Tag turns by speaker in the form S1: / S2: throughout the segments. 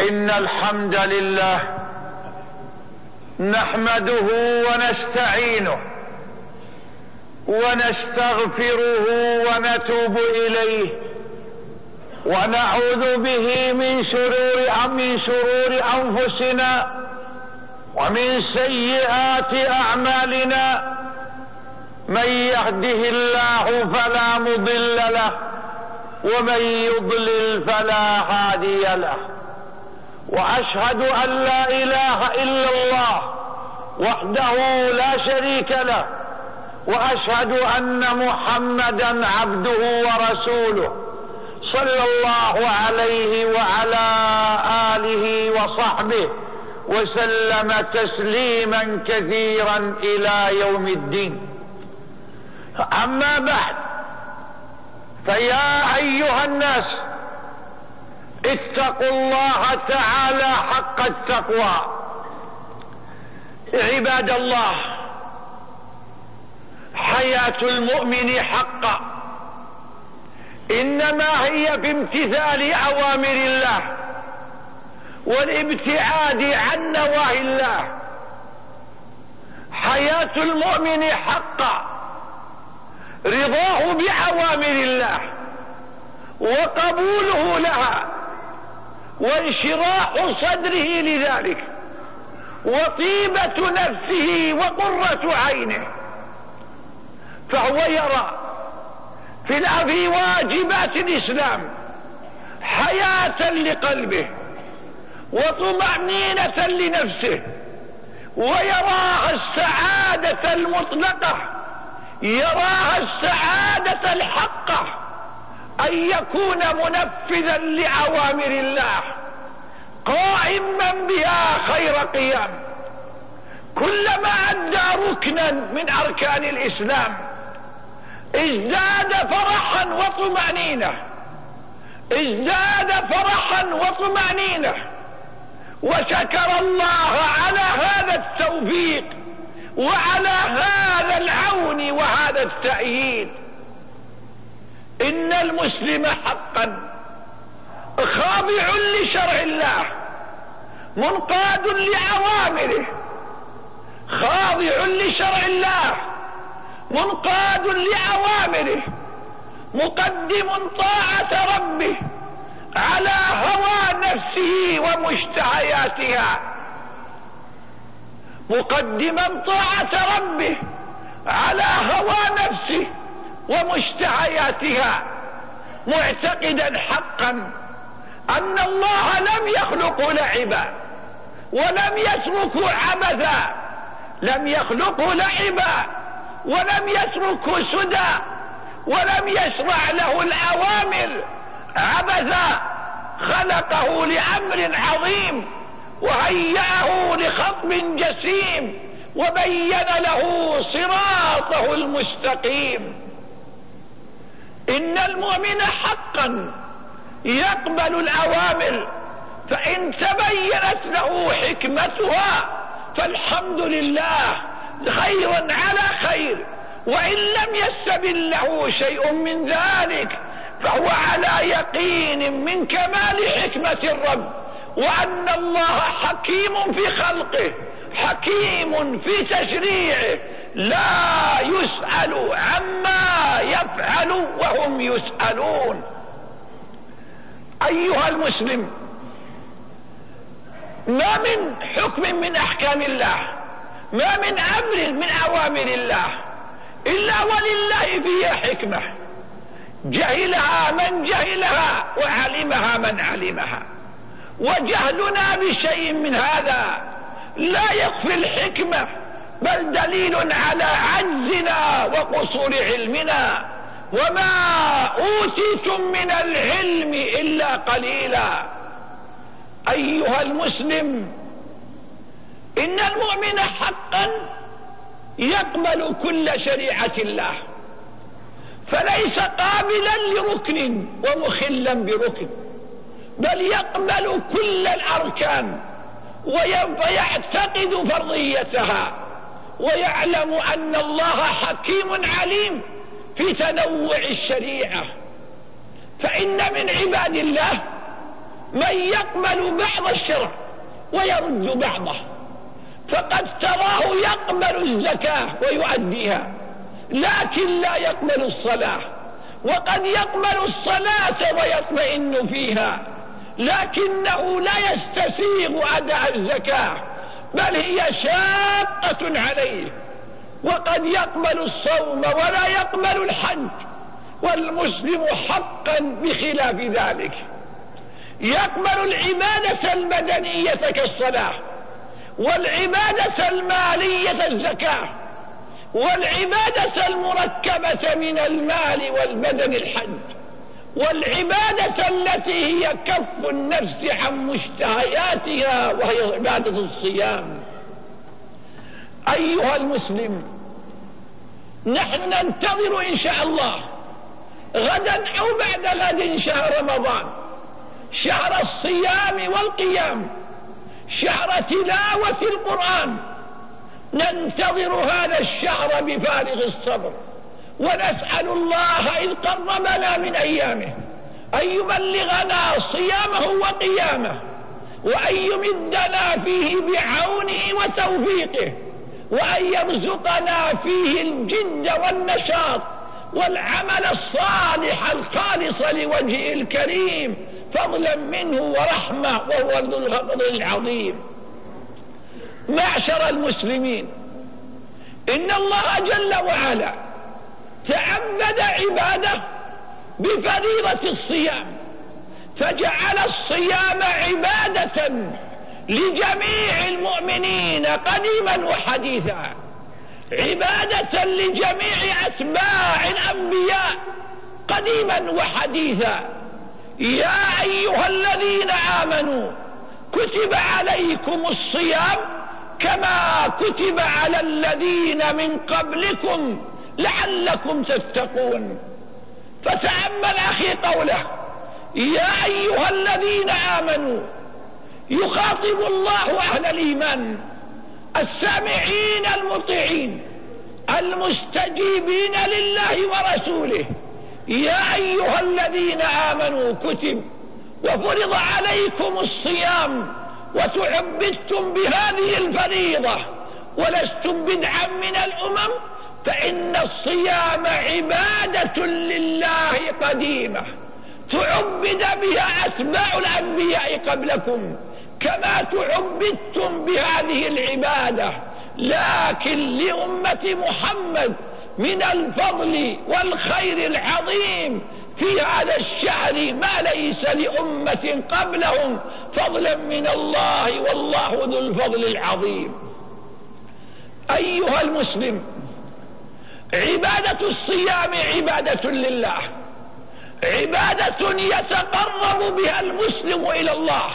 S1: إن الحمد لله نحمده ونستعينه ونستغفره ونتوب إليه ونعوذ به من شرور من شرور أنفسنا ومن سيئات أعمالنا من يهده الله فلا مضل له ومن يضلل فلا هادي له وأشهد أن لا إله إلا الله وحده لا شريك له وأشهد أن محمدا عبده ورسوله صلى الله عليه وعلى آله وصحبه وسلم تسليما كثيرا إلى يوم الدين. أما بعد فيا أيها الناس اتقوا الله تعالى حق التقوى. عباد الله حياة المؤمن حقا إنما هي بامتثال أوامر الله والابتعاد عن نواهي الله. حياة المؤمن حقا رضاه باوامر الله وقبوله لها. وانشراح صدره لذلك وطيبة نفسه وقرة عينه. فهو يرى في في واجبات الإسلام حياة لقلبه وطمأنينة لنفسه ويراها السعادة المطلقة يراها السعادة الحقة. أن يكون منفذا لأوامر الله قائما بها خير قيام. كلما أدى ركنا من أركان الإسلام ازداد فرحا وطمأنينة. ازداد فرحا وطمأنينة. وشكر الله على هذا التوفيق وعلى هذا العون وهذا التأييد. إن المسلم حقا. خاضع لشرع الله منقاد لأوامره. خاضع لشرع الله منقاد لأوامره. مقدم طاعة ربه على هوى نفسه ومشتهياتها. مقدما طاعة ربه على هوى نفسه ومشتهياتها معتقدا حقا أن الله لم يخلق لعبا ولم يتركه عبثا لم يخلقه لعبا ولم يتركه سدى ولم يشرع له الأوامر عبثا خلقه لأمر عظيم وهيأه لخطب جسيم وبين له صراطه المستقيم. إن المؤمن حقا يقبل الأوامر فإن تبينت له حكمتها فالحمد لله خيرا على خير وإن لم يستبن له شيء من ذلك فهو على يقين من كمال حكمة الرب وأن الله حكيم في خلقه حكيم في تشريعه لا يسأل عما يفعل وهم يسألون. أيها المسلم ما من حكم من أحكام الله ما من أمر من أوامر الله إلا ولله فيها حكمة. جهلها من جهلها وعلمها من علمها. وجهلنا بشيء من هذا لا يخفي الحكمة. بل دليل على عجزنا وقصور علمنا. وما أوتيتم من العلم إلا قليلا. أيها المسلم إن المؤمن حقا يقبل كل شريعة الله. فليس قابلا لركن ومخلا بركن. بل يقبل كل الأركان ويعتقد فرضيتها. ويعلم أن الله حكيم عليم في تنوع الشريعة. فإن من عباد الله من يقبل بعض الشرع ويرد بعضه فقد تراه يقبل الزكاة ويؤديها لكن لا يقبل الصلاة. وقد يقبل الصلاة ويطمئن فيها لكنه لا يستسيغ أداء الزكاة. بل هي شاقة عليه. وقد يقبل الصوم ولا يقبل الحج. والمسلم حقا بخلاف ذلك. يقبل العبادة المدنية كالصلاة. والعبادة المالية الزكاة. والعبادة المركبة من المال والبدن الحج. والعبادة التي هي كف النفس عن مشتهياتها وهي عبادة الصيام. أيها المسلم نحن ننتظر إن شاء الله غدا أو بعد غد شهر رمضان شهر الصيام والقيام شهر تلاوة القرآن. ننتظر هذا الشهر بفارغ الصبر. ونسأل الله إذ قربنا من أيامه أن يبلغنا صيامه وقيامه وأن يمدنا فيه بعونه وتوفيقه وأن يرزقنا فيه الجد والنشاط والعمل الصالح الخالص لوجهه الكريم فضلا منه ورحمة وهو ذو الفضل العظيم. معشر المسلمين إن الله جل وعلا تعبد عباده بفريضة الصيام. فجعل الصيام عبادة لجميع المؤمنين قديما وحديثا. عبادة لجميع أتباع الأنبياء قديما وحديثا. يا أيها الذين آمنوا كتب عليكم الصيام كما كتب على الذين من قبلكم لعلكم تتقون. فتأمل أخي قوله يا أيها الذين آمنوا يخاطب الله أهل الإيمان السامعين المطيعين المستجيبين لله ورسوله. يا أيها الذين آمنوا كتب وفرض عليكم الصيام وتعبدتم بهذه الفريضة ولستم بدعا من الأمم فإن الصيام عبادة لله قديمة. تعبد بها أتباع الأنبياء قبلكم كما تعبدتم بهذه العبادة. لكن لأمة محمد من الفضل والخير العظيم في هذا الشهر ما ليس لأمة قبلهم فضلا من الله والله ذو الفضل العظيم. أيها المسلم عبادة الصيام عبادة لله. عبادة يتقرب بها المسلم إلى الله.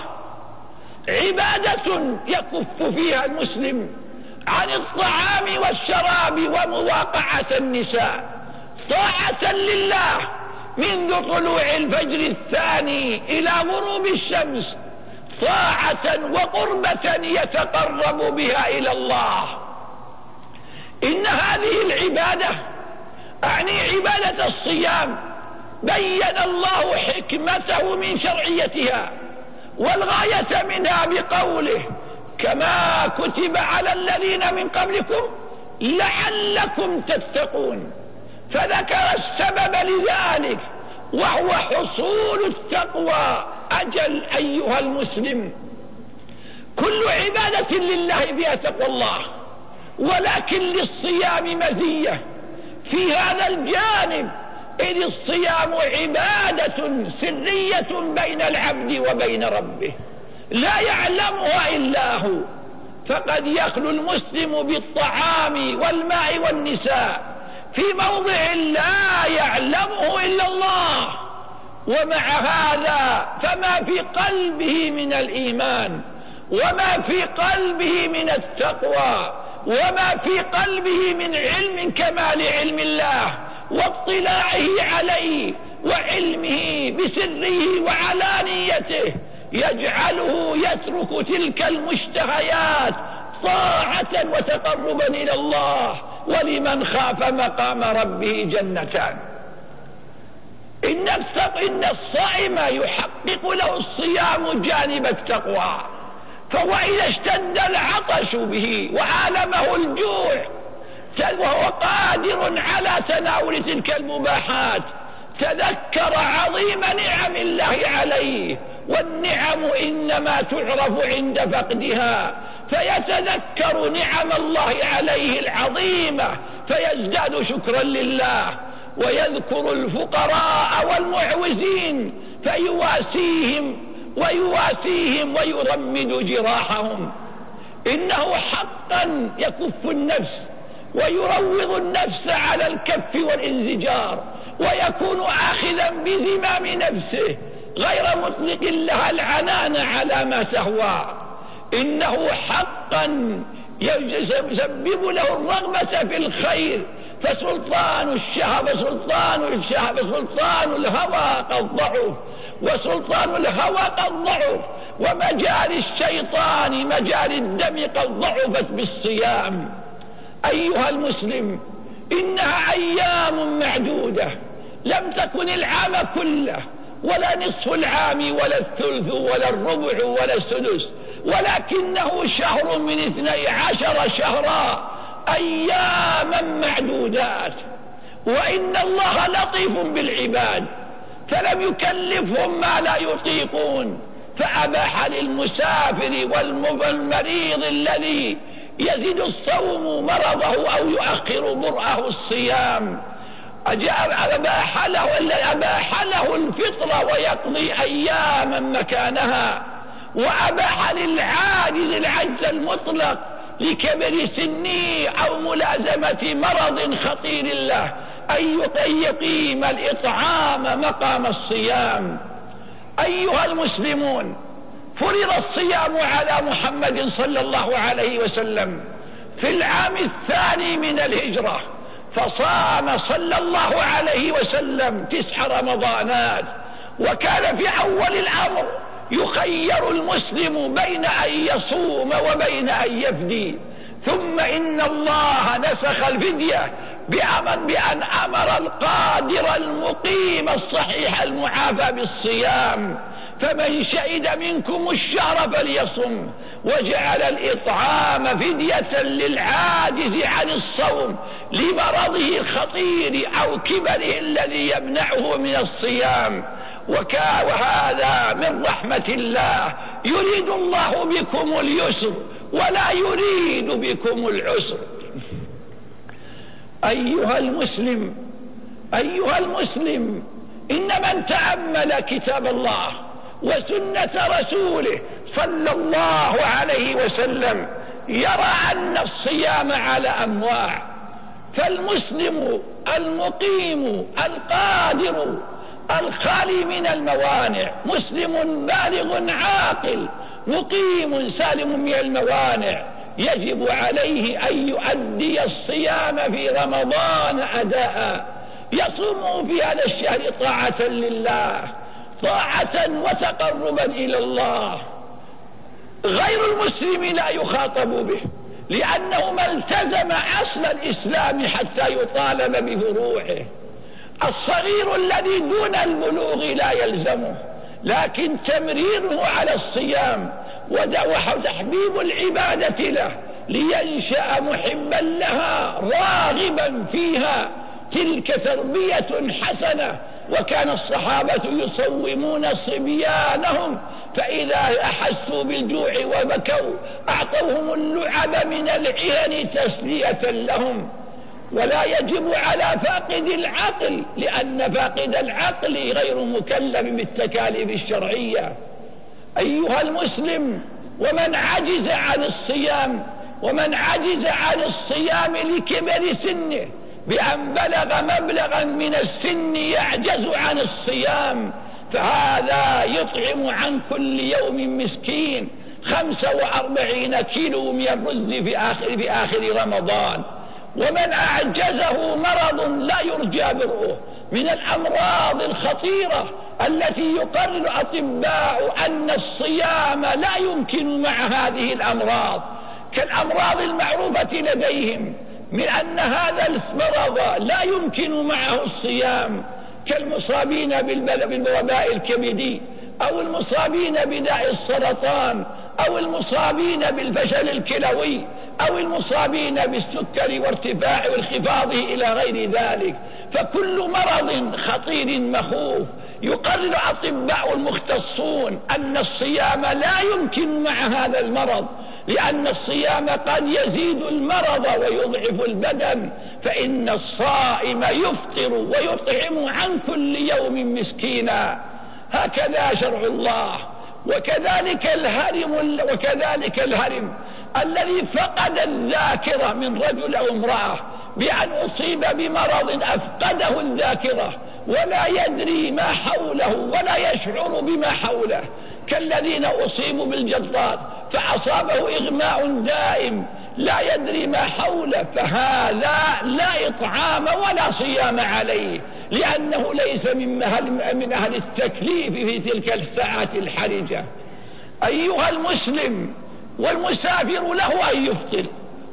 S1: عبادة يكف فيها المسلم عن الطعام والشراب ومواقعة النساء. طاعة لله منذ طلوع الفجر الثاني إلى غروب الشمس. طاعة وقربة يتقرب بها إلى الله. إن هذه العبادة أعني عبادة الصيام بين الله حكمته من شرعيتها والغاية منها بقوله كما كتب على الذين من قبلكم لعلكم تتقون فذكر السبب لذلك وهو حصول التقوى. أجل أيها المسلم كل عبادة لله بها تقوى الله. ولكن للصيام مزية. في هذا الجانب إذ الصيام عبادة سرية بين العبد وبين ربه. لا يعلمها إلا هو. فقد يخلو المسلم بالطعام والماء والنساء. في موضع لا يعلمه إلا الله. ومع هذا فما في قلبه من الإيمان. وما في قلبه من التقوى. وما في قلبه من علم كمال علم الله واطلاعه عليه وعلمه بسره وعلانيته يجعله يترك تلك المشتهيات طاعة وتقربا إلى الله ولمن خاف مقام ربه جنتان. إن الصائم يحقق له الصيام جانب التقوى. فهو إذا اشتد العطش به وعالمه الجوع وهو قادر على تناول تلك المباحات. تذكر عظيم نعم الله عليه والنعم إنما تعرف عند فقدها. فيتذكر نعم الله عليه العظيمة فيزداد شكرا لله. ويذكر الفقراء والمعوزين فيواسيهم ويواسيهم ويرمد جراحهم. إنه حقا يكف النفس ويروض النفس على الكف والانزجار ويكون آخذا بزمام نفسه غير مطلق لها العنان على ما تهوى. إنه حقا يسبب له الرغبة في الخير. فسلطان الشهوة سلطان الشهوة سلطان الهوى قد ضعف. وسلطان الهوى قد ضعف ومجال الشيطان مجال الدم قد ضعفت بالصيام. أيها المسلم إنها أيام معدودة لم تكن العام كله ولا نصف العام ولا الثلث ولا الربع ولا السدس ولكنه شهر من اثني عشر شهرا أياما معدودات. وإن الله لطيف بالعباد. فلم يكلفهم ما لا يطيقون فأباح للمسافر والمريض الذي يزيد الصوم مرضه أو يؤخر برأه الصيام. أباح له أباح له الفطر ويقضي أياما مكانها وأباح للعاجز العجز المطلق لكبر سنه أو ملازمة مرض خطير له أن يقيم الإطعام مقام الصيام. أيها المسلمون فرض الصيام على محمد صلى الله عليه وسلم في العام الثاني من الهجرة فصام صلى الله عليه وسلم تسع رمضانات. وكان في أول الأمر يخير المسلم بين أن يصوم وبين أن يفدي. ثم إن الله نسخ الفدية بأمر بأن أمر القادر المقيم الصحيح المعافى بالصيام فمن شهد منكم الشهر فليصم وجعل الإطعام فدية للعاجز عن الصوم لمرضه الخطير أو كبره الذي يمنعه من الصيام. وكا وهذا من رحمة الله يريد الله بكم اليسر ولا يريد بكم العسر. أيها المسلم أيها المسلم إن من تأمل كتاب الله وسنة رسوله صلى الله عليه وسلم يرى أن الصيام على أنواع فالمسلم المقيم القادر الخالي من الموانع مسلم بالغ عاقل مقيم سالم من الموانع يجب عليه أن يؤدي الصيام في رمضان أداء. يصوم في هذا الشهر طاعة لله طاعة وتقربا إلى الله. غير المسلم لا يخاطب به لأنه ما التزم أصل الإسلام حتى يطالب بفروعه. الصغير الذي دون البلوغ لا يلزمه لكن تمريره على الصيام وتحبيب العبادة له لينشأ محبا لها راغبا فيها. تلك تربية حسنة وكان الصحابة يصومون صبيانهم فإذا أحسوا بالجوع وبكوا أعطوهم اللعب من العين تسلية لهم. ولا يجب على فاقد العقل لأن فاقد العقل غير مكلف بالتكاليف الشرعية. أيها المسلم ومن عجز عن الصيام ومن عجز عن الصيام لكبر سنه بأن بلغ مبلغا من السن يعجز عن الصيام فهذا يطعم عن كل يوم مسكين خمسة وأربعين كيلو من الرز في آخر, في آخر رمضان. ومن أعجزه مرض لا يرجى برؤه من الأمراض الخطيرة التي يقرر الأطباء أن الصيام لا يمكن مع هذه الأمراض. كالأمراض المعروفة لديهم من أن هذا المرض لا يمكن معه الصيام كالمصابين بالوباء الكبدي أو المصابين بداء السرطان أو المصابين بالفشل الكلوي أو المصابين بالسكر وارتفاع وانخفاضه إلى غير ذلك. فكل مرض خطير مخوف. يقرر أطباء المختصون أن الصيام لا يمكن مع هذا المرض لأن الصيام قد يزيد المرض ويضعف البدن. فإن الصائم يفطر ويطعم عن كل يوم مسكينا. هكذا شرع الله. وكذلك الهرم وكذلك الهرم الذي فقد الذاكرة من رجل أو امرأة بأن أصيب بمرض أفقده الذاكرة ولا يدري ما حوله ولا يشعر بما حوله. كالذين أصيبوا بالجلطات فأصابه إغماء دائم لا يدري ما حوله فهذا لا إطعام ولا صيام عليه لأنه ليس من أهل, من أهل التكليف في تلك الساعة الحرجة. أيها المسلم والمسافر له أن يفطر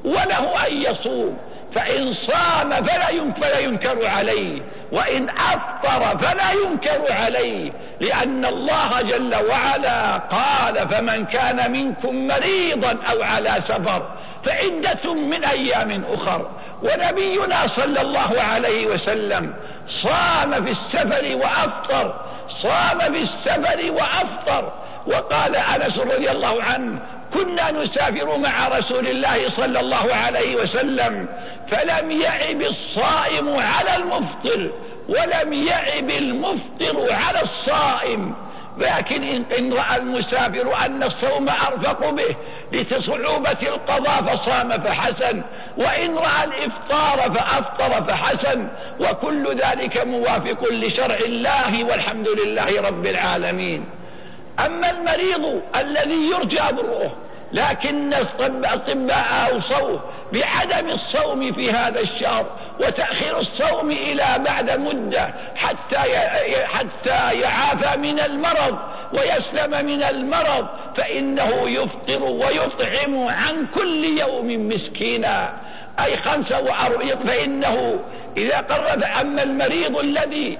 S1: وله أن يصوم فإن صام فلا فلا ينكر عليه وإن أفطر فلا ينكر عليه لأن الله جل وعلا قال فمن كان منكم مريضا أو على سفر فعدة من أيام أخر. ونبينا صلى الله عليه وسلم صام في السفر وأفطر صام في السفر وأفطر. وقال أنس رضي الله عنه كنا نسافر مع رسول الله صلى الله عليه وسلم فلم يعب الصائم على المفطر ولم يعب المفطر على الصائم. لكن إن رأى المسافر أن الصوم أرفق به لصعوبة القضاء فصام فحسن وإن رأى الإفطار فأفطر فحسن وكل ذلك موافق لشرع الله والحمد لله رب العالمين. أما المريض الذي يرجى برؤه لكن الأطباء أوصوه بعدم الصوم في هذا الشهر وتأخير الصوم إلى بعد مدة حتى حتى يعافى من المرض ويسلم من المرض فإنه يفطر ويطعم عن كل يوم مسكينا. أي خمسة وأربعين فإنه إذا قرب أما المريض الذي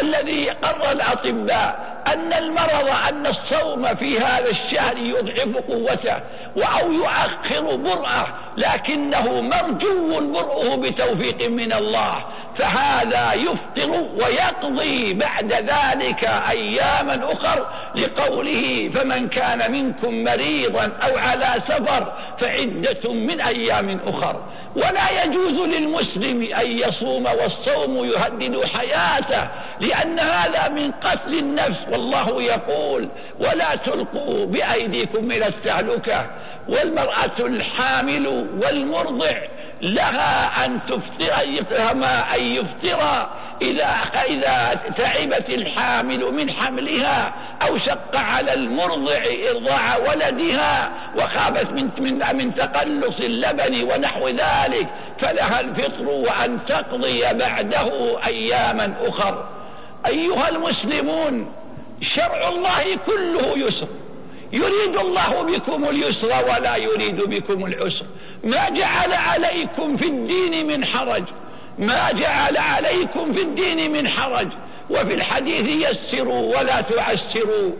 S1: الذي قرر الأطباء أن المرض أن الصوم في هذا الشهر يضعف قوته أو يؤخر برأه لكنه مرجو برؤه بتوفيق من الله. فهذا يفطر ويقضي بعد ذلك أياما أخر لقوله فمن كان منكم مريضا أو على سفر فعدة من أيام أخر ولا يجوز للمسلم أن يصوم والصوم يهدد حياته لأن هذا من قتل النفس. والله يقول ولا تلقوا بأيديكم إلى التهلكة والمرأة الحامل والمرضع لها أن تفطر أن يفطر. إذا إذا تعبت الحامل من حملها أو شق على المرضع إرضاع ولدها وخافت من من من تقلص اللبن ونحو ذلك فلها الفطر وأن تقضي بعده أياما أخر. أيها المسلمون شرع الله كله يسر. يريد الله بكم اليسر ولا يريد بكم العسر. ما جعل عليكم في الدين من حرج. ما جعل عليكم في الدين من حرج وفي الحديث يسروا ولا تعسروا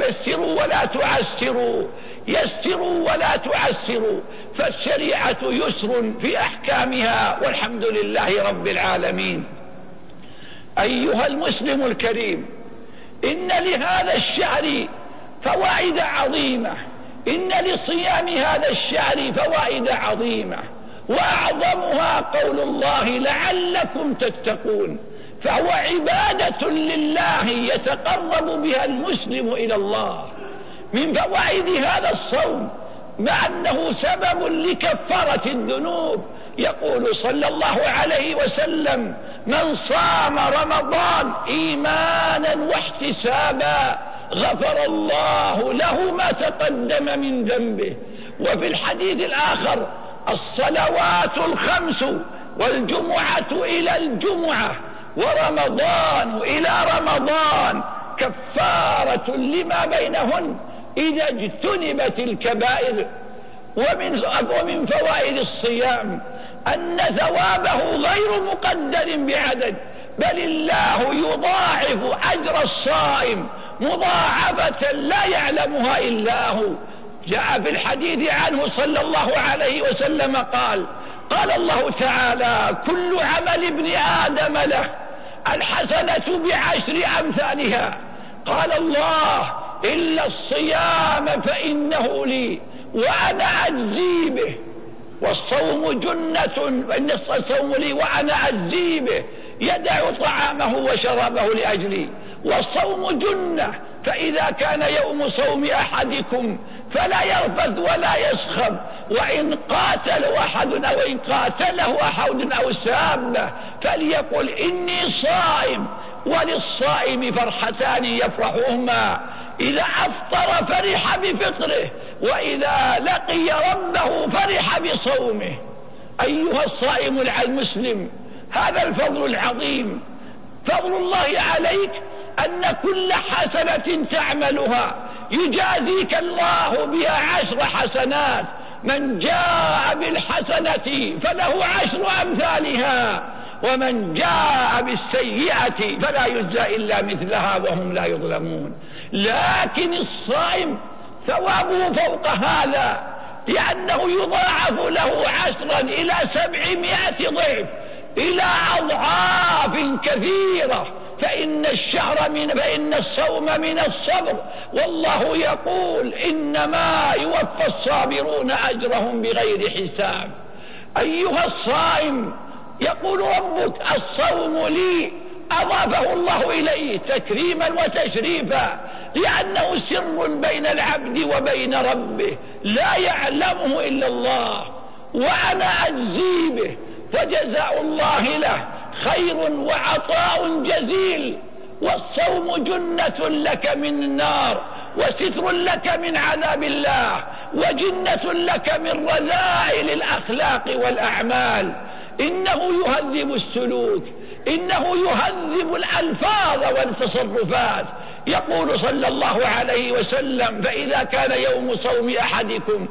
S1: يسروا ولا تعسروا يسروا ولا تعسروا فالشريعة يسر في أحكامها والحمد لله رب العالمين. أيها المسلم الكريم إن لهذا الشعر فوائد عظيمة إن لصيام هذا الشعر فوائد عظيمة. وأعظمها قول الله لعلكم تتقون فهو عبادة لله يتقرب بها المسلم إلى الله. من فوائد هذا الصوم مع أنه سبب لكفارة الذنوب. يقول صلى الله عليه وسلم من صام رمضان إيمانا واحتسابا غفر الله له ما تقدم من ذنبه. وفي الحديث الآخر الصلوات الخمس والجمعة إلى الجمعة ورمضان إلى رمضان كفارة لما بينهن إذا اجتنبت الكبائر. ومن ومن فوائد الصيام أن ثوابه غير مقدر بعدد بل الله يضاعف أجر الصائم مضاعفة لا يعلمها إلا هو. جاء في الحديث عنه صلى الله عليه وسلم قال قال الله تعالى كل عمل ابن آدم له الحسنة بعشر أمثالها. قال الله إلا الصيام فإنه لي وأنا أجزي به والصوم جنة فإن الصوم لي وأنا أجزي به يدع طعامه وشرابه لأجلي والصوم جنة فإذا كان يوم صوم أحدكم فلا يرفث ولا يسخب وإن قاتل أحد أو إن قاتله أحد أو سامه فليقل إني صائم. وللصائم فرحتان يفرحهما. إذا أفطر فرح بفطره وإذا لقي ربه فرح بصومه. أيها الصائم المسلم هذا الفضل العظيم. فضل الله عليك أن كل حسنة تعملها. يجازيك الله بها عشر حسنات. من جاء بالحسنة فله عشر أمثالها. ومن جاء بالسيئة فلا يجزى إلا مثلها وهم لا يظلمون. لكن الصائم ثوابه فوق هذا لأنه يضاعف له عشرا إلى سبعمائة ضعف. إلى أضعاف كثيرة. فإن الشهر من فإن الصوم من الصبر. والله يقول إنما يوفى الصابرون أجرهم بغير حساب. أيها الصائم يقول ربك الصوم لي أضافه الله إليه تكريما وتشريفا لأنه سر بين العبد وبين ربه. لا يعلمه إلا الله وأنا أجزي به فجزاء الله له. خير وعطاء جزيل والصوم جنة لك من النار وستر لك من عذاب الله وجنة لك من رذائل الأخلاق والأعمال. إنه يهذب السلوك إنه يهذب الألفاظ والتصرفات. يقول صلى الله عليه وسلم فإذا كان يوم صوم أحدكم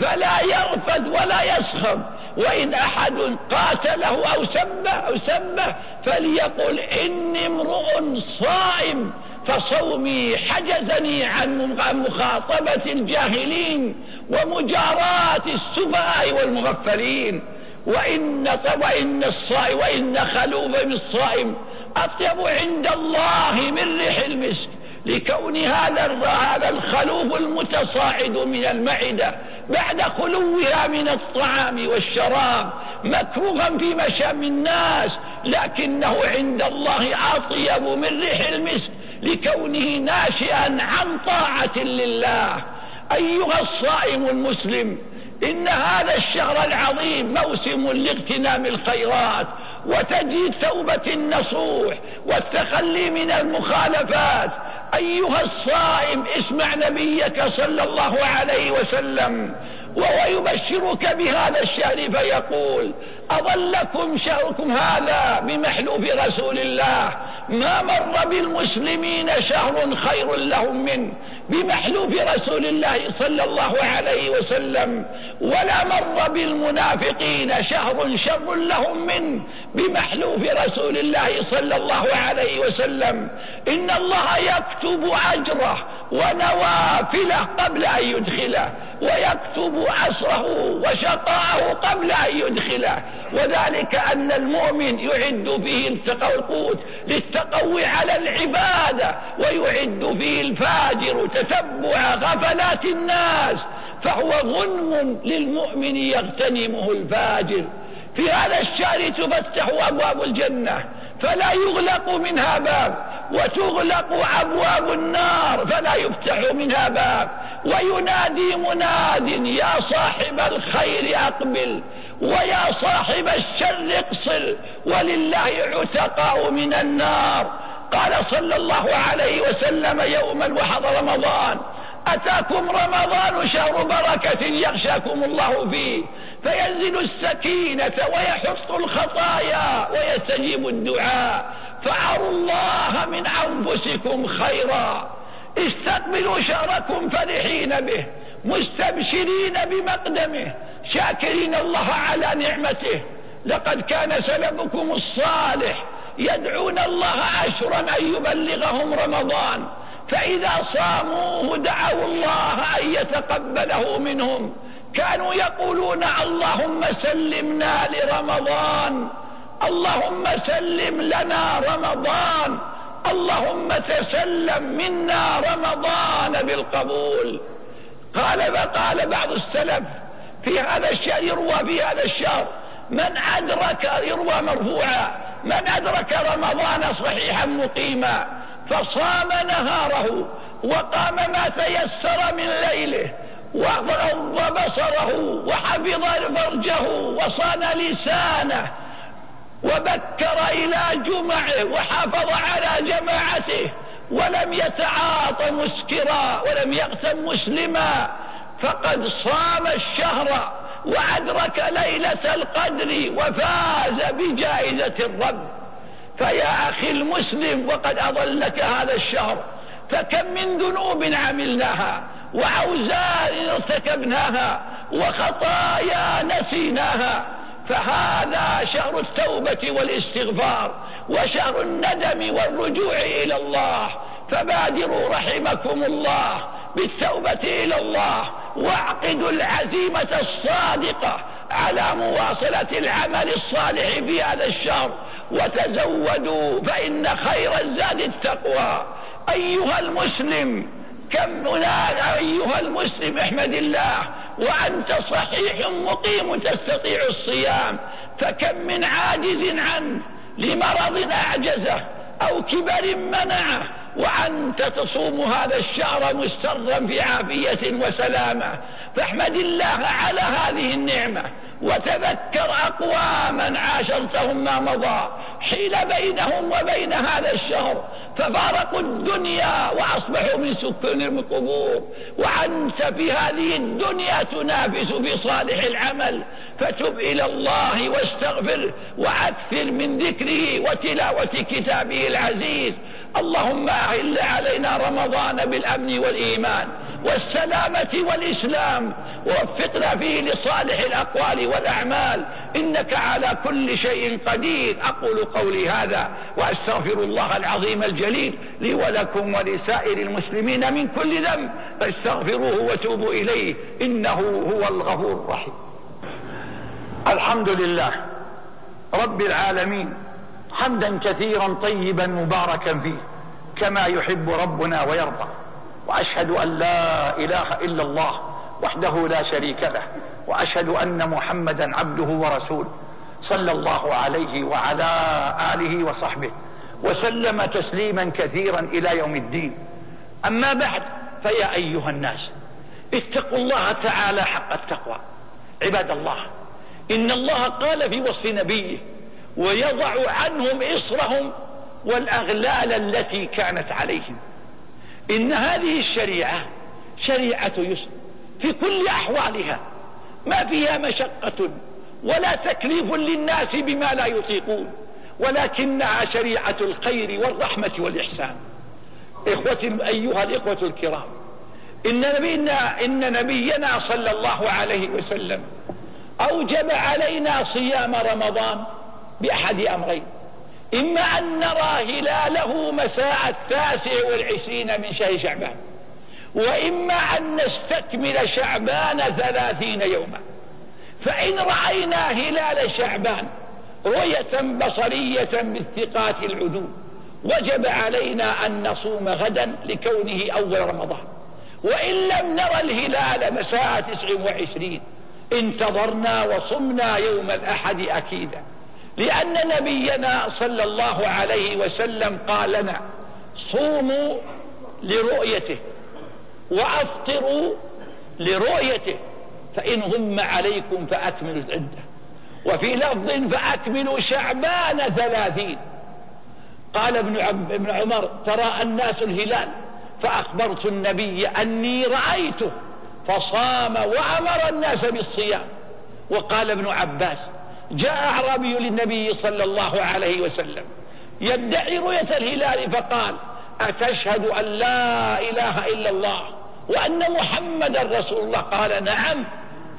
S1: فلا يرفد ولا يسخر وإن أحد قاتله أو سبه أو سبه فليقل إني امرؤ صائم فصومي حجزني عن مخاطبة الجاهلين ومجاراة السفهاء والمغفلين. وإن وإن الصائم وإن خلوف الصائم أطيب عند الله من ريح المسك لكون هذا هذا الخلوف المتصاعد من المعدة. بعد خلوها من الطعام والشراب مكروها في مشام الناس لكنه عند الله أطيب من ريح المسك لكونه ناشئا عن طاعة لله. أيها الصائم المسلم إن هذا الشهر العظيم موسم لاغتنام الخيرات وتجديد توبة النصوح والتخلي من المخالفات أيها الصائم اسمع نبيك صلى الله عليه وسلم وهو يبشرك بهذا الشهر فيقول أظلكم شهركم هذا بمحلوف رسول الله؟ ما مر بالمسلمين شهر خير لهم منه. بمحلوف رسول الله صلى الله عليه وسلم ولا مر بالمنافقين شهر شر لهم منه بمحلوف رسول الله صلى الله عليه وسلم. إن الله يكتب أجره ونوافله قبل أن يدخله. ويكتب عصره وشقاءه قبل أن يدخله. وذلك أن المؤمن يعد فيه القوت للتقوي على العبادة ويعد فيه الفاجر تتبع غفلات الناس. فهو غنم للمؤمن يغتنمه الفاجر. في هذا الشهر تفتح أبواب الجنة فلا يغلق منها باب. وتغلق أبواب النار فلا يفتح منها باب. وينادي مناد يا صاحب الخير أقبل ويا صاحب الشر اقصر ولله عتقاء من النار. قال صلى الله عليه وسلم يوما وحضر رمضان أتاكم رمضان شهر بركة يغشاكم الله فيه فينزل السكينة ويحط الخطايا ويستجيب الدعاء. فعروا الله من أنفسكم خيرا. استقبلوا شهركم فرحين به مستبشرين بمقدمه شاكرين الله على نعمته. لقد كان سلفكم الصالح يدعون الله أشرا أن يبلغهم رمضان فإذا صاموه دعوا الله أن يتقبله منهم. كانوا يقولون اللهم سلمنا لرمضان اللهم سلم لنا رمضان. اللهم تسلم منا رمضان بالقبول. قال فقال بعض السلف في هذا الشهر يروى في هذا الشهر. من أدرك يروى مرفوعا. من أدرك رمضان صحيحا مقيما. فصام نهاره وقام ما تيسر من ليله وغض بصره وحفظ فرجه وصان لسانه وبكر إلى جمعه وحافظ على جماعته ولم يتعاط مسكرا ولم يقتل مسلما فقد صام الشهر وأدرك ليلة القدر وفاز بجائزة الرب. فيا أخي المسلم وقد أضلك هذا الشهر فكم من ذنوب عملناها وأوزار ارتكبناها وخطايا نسيناها فهذا شهر التوبة والاستغفار وشهر الندم والرجوع إلى الله. فبادروا رحمكم الله بالتوبة إلى الله واعقدوا العزيمة الصادقة على مواصلة العمل الصالح في هذا الشهر وتزودوا فإن خير الزاد التقوى. أيها المسلم كم هناك أيها المسلم احمد الله وأنت صحيح مقيم تستطيع الصيام فكم من عاجز عنه لمرض أعجزه أو كبر منعه وأنت تصوم هذا الشهر مسترا في عافية وسلامة. فاحمد الله على هذه النعمة وتذكر أقواما عاشرتهم ما مضى حيل بينهم وبين هذا الشهر ففارقوا الدنيا وأصبحوا من سكن القبور وأنت في هذه الدنيا تنافس في صالح العمل. فتب إلى الله واستغفر وأكثر من ذكره وتلاوة كتابه العزيز. اللهم أهل علينا رمضان بالأمن والإيمان. والسلامة والإسلام. ووفقنا فيه لصالح الأقوال والأعمال. إنك على كل شيء قدير. أقول قولي هذا وأستغفر الله العظيم الجليل لي ولكم ولسائر المسلمين من كل ذنب. فاستغفروه وتوبوا إليه. إنه هو الغفور الرحيم.
S2: الحمد لله رب العالمين. حمدا كثيرا طيبا مباركا فيه. كما يحب ربنا ويرضى. وأشهد أن لا إله إلا الله وحده لا شريك له وأشهد أن محمدا عبده ورسوله صلى الله عليه وعلى آله وصحبه وسلم تسليما كثيرا إلى يوم الدين. أما بعد فيا أيها الناس اتقوا الله تعالى حق التقوى. عباد الله إن الله قال في وصف نبيه ويضع عنهم إصرهم والأغلال التي كانت عليهم. إن هذه الشريعة شريعة يسر في كل أحوالها ما فيها مشقة ولا تكليف للناس بما لا يطيقون ولكنها شريعة الخير والرحمة والإحسان. إخوة أيها الإخوة الكرام إن نبينا, إن نبينا صلى الله عليه وسلم أوجب علينا صيام رمضان بأحد أمرين. إما أن نرى هلاله مساء التاسع والعشرين من شهر شعبان وإما أن نستكمل شعبان ثلاثين يوما. فإن رأينا هلال شعبان رؤية بصرية بالثقات العدول وجب علينا أن نصوم غدا لكونه أول رمضان. وإن لم نرى الهلال مساء تسع وعشرين انتظرنا وصمنا يوم الأحد أكيدا. لأن نبينا صلى الله عليه وسلم قال لنا صوموا لرؤيته وأفطروا لرؤيته فإن غم عليكم فأكملوا العدة وفي لفظ فأكملوا شعبان ثلاثين. قال ابن, ابن عمر ترى الناس الهلال فأخبرت النبي أني رأيته فصام وأمر الناس بالصيام. وقال ابن عباس جاء أعرابي للنبي صلى الله عليه وسلم يدعي رؤية الهلال فقال أتشهد أن لا إله إلا الله وأن محمدا رسول الله؟ قال نعم.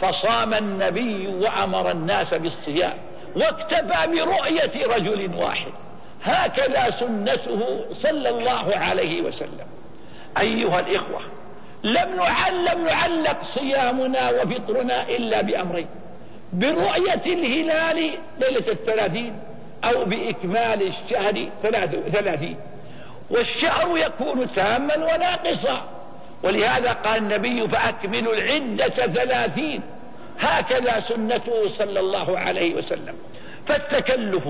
S2: فصام النبي وأمر الناس بالصيام واكتفى برؤية رجل واحد.
S1: هكذا سنته صلى الله عليه وسلم. أيها الإخوة لم نعلم نعلق صيامنا وفطرنا إلا بأمرين. برؤية الهلال ليلة الثلاثين أو بإكمال الشهر ثلاثين. والشهر يكون تاما وناقصا. ولهذا قال النبي فأكملوا العدة ثلاثين. هكذا سنته صلى الله عليه وسلم. فالتكلف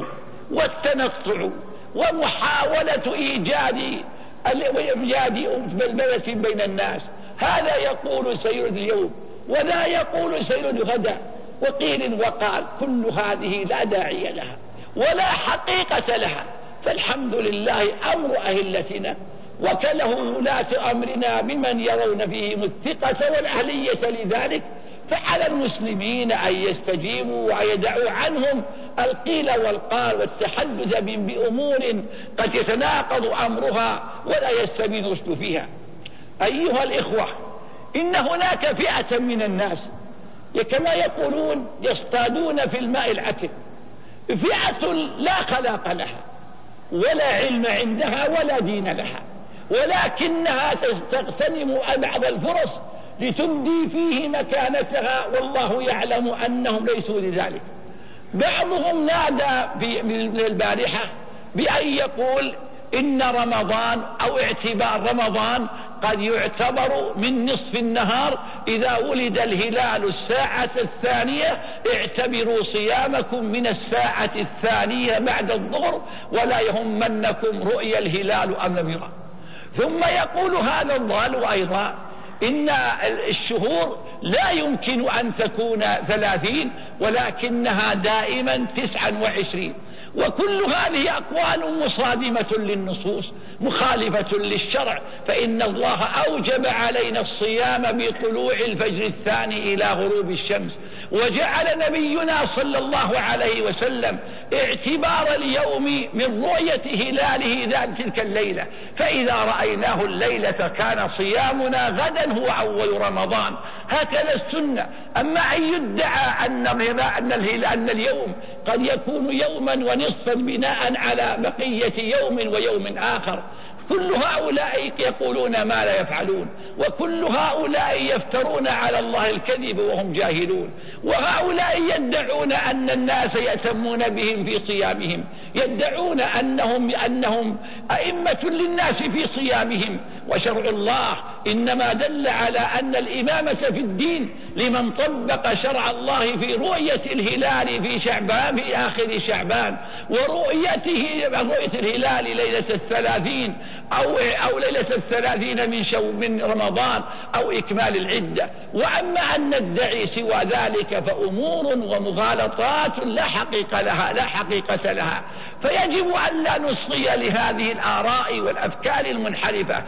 S1: والتنطع ومحاولة إيجاد إيجاد بلبلة بين الناس. هذا يقول سيرد اليوم ولا يقول سيرد غدا. وقيل وقال كل هذه لا داعي لها ولا حقيقة لها. فالحمد لله أمر أهلتنا وكله ولاة أمرنا بمن يرون فيهم الثقة والأهلية لذلك. فعلى المسلمين أن يستجيبوا ويدعوا عنهم القيل والقال والتحدث بأمور قد يتناقض أمرها ولا يستبين فيها. أيها الإخوة إن هناك فئة من الناس كما يقولون يصطادون في الماء العكر. فئة لا خلاق لها ولا علم عندها ولا دين لها ولكنها تغتنم بعض الفرص لتبدي فيه مكانتها والله يعلم أنهم ليسوا لذلك. بعضهم نادى في البارحة بأن يقول إن رمضان أو اعتبار رمضان قد يعتبر من نصف النهار إذا ولد الهلال الساعة الثانية اعتبروا صيامكم من الساعة الثانية بعد الظهر ولا يهمنكم رؤيا الهلال أم لم يرى. ثم يقول هذا الضال أيضا إن الشهور لا يمكن أن تكون ثلاثين ولكنها دائما تسعا وعشرين. وكل هذه أقوال مصادمة للنصوص. مخالفة للشرع فإن الله أوجب علينا الصيام بطلوع الفجر الثاني إلى غروب الشمس. وجعل نبينا صلى الله عليه وسلم اعتبار اليوم من رؤية هلاله ذات تلك الليلة. فإذا رأيناه الليلة كان صيامنا غدا هو أول رمضان. هكذا السنة. أما أن يدعى أن, أن, أن اليوم قد يكون يوما ونصفا بناء على بقية يوم ويوم آخر. كل هؤلاء يقولون ما لا يفعلون. وكل هؤلاء يفترون على الله الكذب وهم جاهلون. وهؤلاء يدعون أن الناس يأتمون بهم في صيامهم. يدعون أنهم أنهم أئمة للناس في صيامهم. وشرع الله إنما دل على أن الإمامة في الدين لمن طبق شرع الله في رؤية الهلال في شعبان في آخر شعبان. ورؤيته رؤية الهلال ليلة الثلاثين أو, أو ليلة الثلاثين من شو من رمضان أو إكمال العدة. وأما أن ندعي سوى ذلك فأمور ومغالطات لا حقيقة لها لا حقيقة لها. فيجب أن لا نصغي لهذه الآراء والأفكار المنحرفة.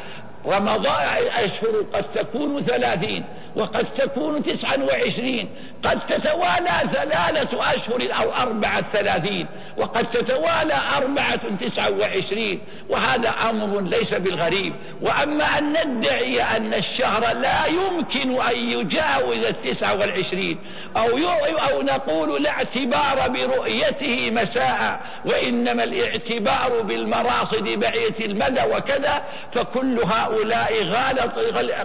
S1: رمضان أشهر قد تكون ثلاثين وقد تكون تسعا وعشرين قد تتوالى ثلاثة أشهر أو أربعة ثلاثين وقد تتوالى أربعة تسعة وعشرين وهذا أمر ليس بالغريب وأما أن ندعي أن الشهر لا يمكن أن يجاوز التسعة والعشرين أو, أو نقول لا اعتبار برؤيته مساء وإنما الاعتبار بالمراصد بعية المدى وكذا فكل هؤلاء غالط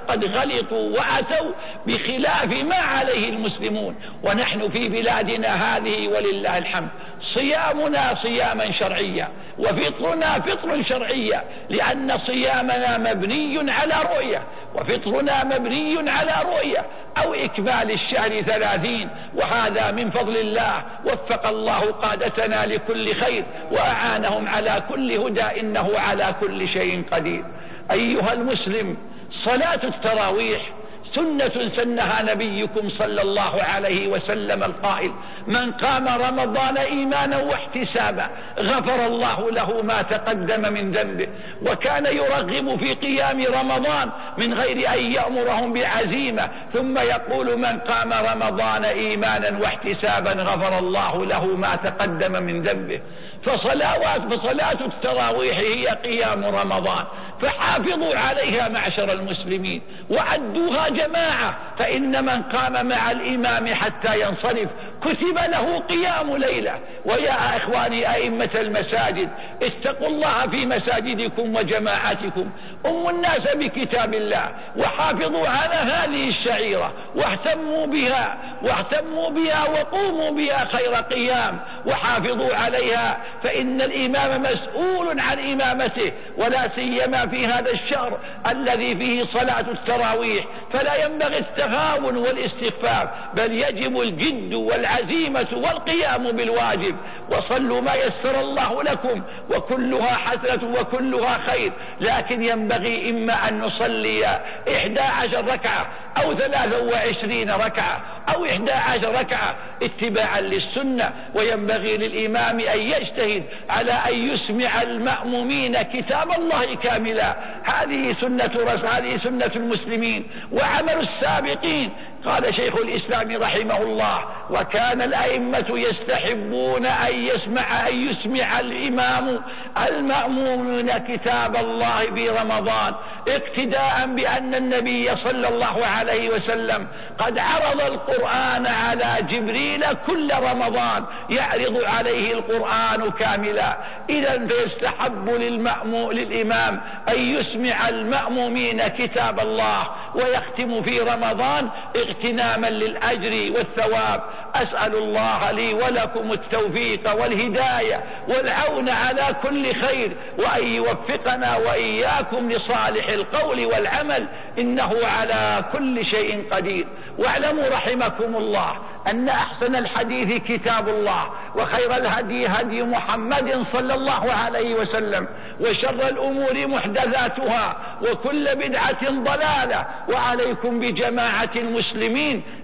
S1: قد غلطوا وأتوا بخلاف ما عليه المسلمون. ونحن في بلادنا هذه ولله الحمد. صيامنا صياما شرعيا وفطرنا فطر شرعيا لأن صيامنا مبني على رؤية وفطرنا مبني على رؤية. أو إكمال الشهر ثلاثين وهذا من فضل الله. وفق الله قادتنا لكل خير وأعانهم على كل هدى إنه على كل شيء قدير. أيها المسلم صلاة التراويح سنة سنها نبيكم صلى الله عليه وسلم القائل من قام رمضان إيمانا واحتسابا غفر الله له ما تقدم من ذنبه وكان يرغب في قيام رمضان من غير أن يأمرهم بعزيمة ثم يقول من قام رمضان إيمانا واحتسابا غفر الله له ما تقدم من ذنبه فصلوات فصلاة التراويح هي قيام رمضان. فحافظوا عليها معشر المسلمين. وعدوها جماعة. فإن من قام مع الإمام حتى ينصرف كتب له قيام ليلة. ويا إخواني أئمة المساجد اتقوا الله في مساجدكم وجماعاتكم. أموا الناس بكتاب الله وحافظوا على هذه الشعيرة. واهتموا بها واهتموا بها وقوموا بها خير قيام. وحافظوا عليها فإن الإمام مسؤول عن إمامته ولا سيما في هذا الشهر الذي فيه صلاة التراويح. فلا ينبغي التهاون والاستخفاف بل يجب الجد والعزيمة والقيام بالواجب. وصلوا ما يسر الله لكم وكلها حسنة وكلها خير. لكن ينبغي إما أن نصلي إحدى عشر ركعة أو ثلاثة وعشرين ركعة أو إحدى عشر ركعة اتباعا للسنة. وينبغي للإمام أن يجتهد على أن يسمع المأمومين كتاب الله كاملا. هذه سنة هذه سنة المسلمين. وعمل السابقين قال شيخ الإسلام رحمه الله وكان الأئمة يستحبون أن يسمع أن يسمع الإمام المأمومين كتاب الله في رمضان اقتداء بأن النبي صلى الله عليه وسلم قد عرض القرآن على جبريل كل رمضان يعرض عليه القرآن كاملا. إذا فيستحب للمأمو للإمام أن يسمع المأمومين كتاب الله ويختم في رمضان اغتناما للأجر والثواب. أسأل الله لي ولكم التوفيق والهداية والعون على كل خير وأن يوفقنا وإياكم لصالح القول والعمل. إنه على كل شيء قدير. واعلموا رحمكم الله أن أحسن الحديث كتاب الله وخير الهدي هدي محمد صلى الله عليه وسلم وشر الأمور محدثاتها وكل بدعة ضلالة وعليكم بجماعة المسلمين.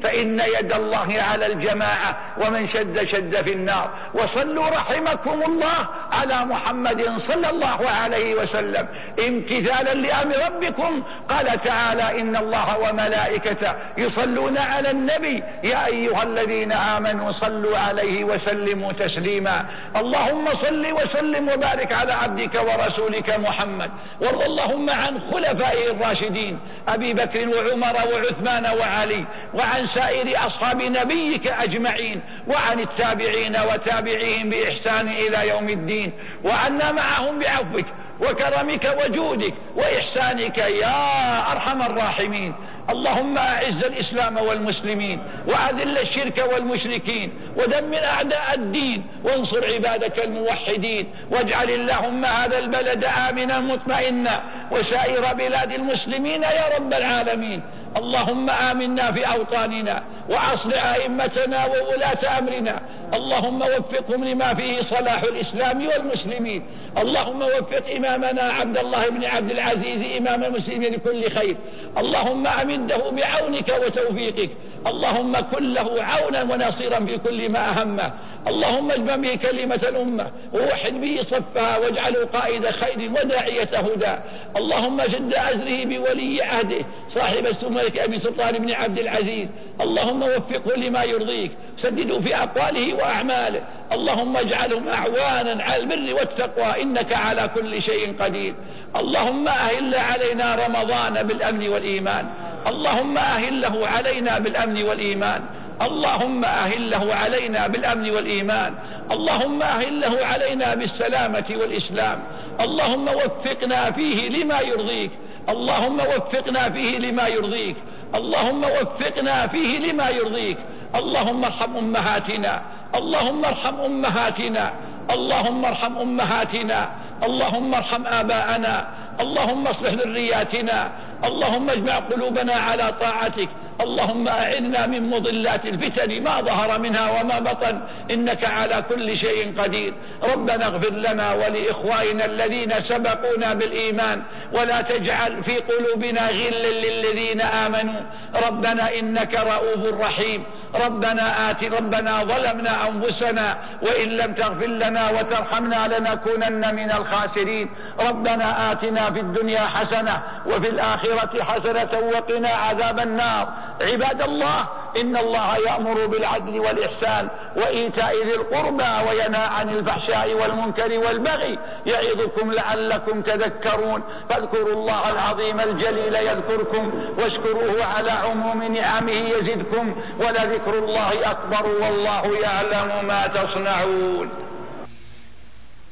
S1: فإن يد الله على الجماعة ومن شد شد في النار. وصلوا رحمكم الله على محمد صلى الله عليه وسلم. امتثالا لأمر ربكم. قال تعالى إن الله وملائكته يصلون على النبي. يا أيها الذين آمنوا صلوا عليه وسلموا تسليما. اللهم صل وسلم وبارك على عبدك ورسولك محمد. وارض اللهم عن خلفائه الراشدين أبي بكر وعمر وعثمان وعلي. وعن سائر أصحاب نبيك أجمعين وعن التابعين وتابعيهم بإحسان إلى يوم الدين وعنا معهم بعفوك وكرمك وجودك وإحسانك يا أرحم الراحمين. اللهم أعز الإسلام والمسلمين وأذل الشرك والمشركين ودمر أعداء الدين وانصر عبادك الموحدين واجعل اللهم هذا البلد آمنا مطمئنا وسائر بلاد المسلمين يا رب العالمين. اللهم آمنا في أوطاننا وأصلح أئمتنا وولاة أمرنا اللهم وفقهم لما فيه صلاح الإسلام والمسلمين. اللهم وفق إمامنا عبد الله بن عبد العزيز إمام المسلمين لكل خير. اللهم أمده بعونك وتوفيقك. اللهم كن له عونا ونصيرا في كل ما أهمه. اللهم اجمع به كلمة الأمة. ووحد به صفها واجعله قائد خير وداعية هدى. اللهم جد أزره بولي عهده. صاحب السمرة أبي سلطان بن عبد العزيز. اللهم وفقه لما يرضيك. سدده في أقواله وأعماله اللهم اجعلهم أعوانا على البر والتقوى. إنك على كل شيء قدير. اللهم أهل علينا رمضان بالأمن والإيمان. اللهم أهله علينا بالأمن والإيمان. اللهم أهله علينا بالأمن والإيمان. اللهم أهله علينا بالسلامة والإسلام. اللهم وفقنا فيه لما يرضيك. اللهم وفقنا فيه لما يرضيك. اللهم وفقنا فيه لما يرضيك. اللهم ارحم أمهاتنا. اللهم ارحم أمهاتنا اللهم ارحم أمهاتنا اللهم ارحم آباءنا اللهم اصلح ذرياتنا اللهم اجمع قلوبنا على طاعتك اللهم أعنا من مضلات الفتن ما ظهر منها وما بطن إنك على كل شيء قدير. ربنا اغفر لنا ولإخوائنا الذين سبقونا بالإيمان ولا تجعل في قلوبنا غلا للذين آمنوا. ربنا إنك رؤوف رحيم. ربنا آت ربنا ظلمنا أنفسنا وإن لم تغفر لنا وترحمنا لنكونن من الخاسرين. ربنا آتنا في الدنيا حسنة وفي الآخرة حسنة وقنا عذاب النار. عباد الله إن الله يأمر بالعدل والإحسان وإيتاء ذي القربى وينهى عن الفحشاء والمنكر والبغي يعظكم لعلكم تذكرون. فاذكروا الله العظيم الجليل يذكركم واشكروه على عموم نعمه يزدكم. ولذكر الله أكبر والله يعلم ما تصنعون.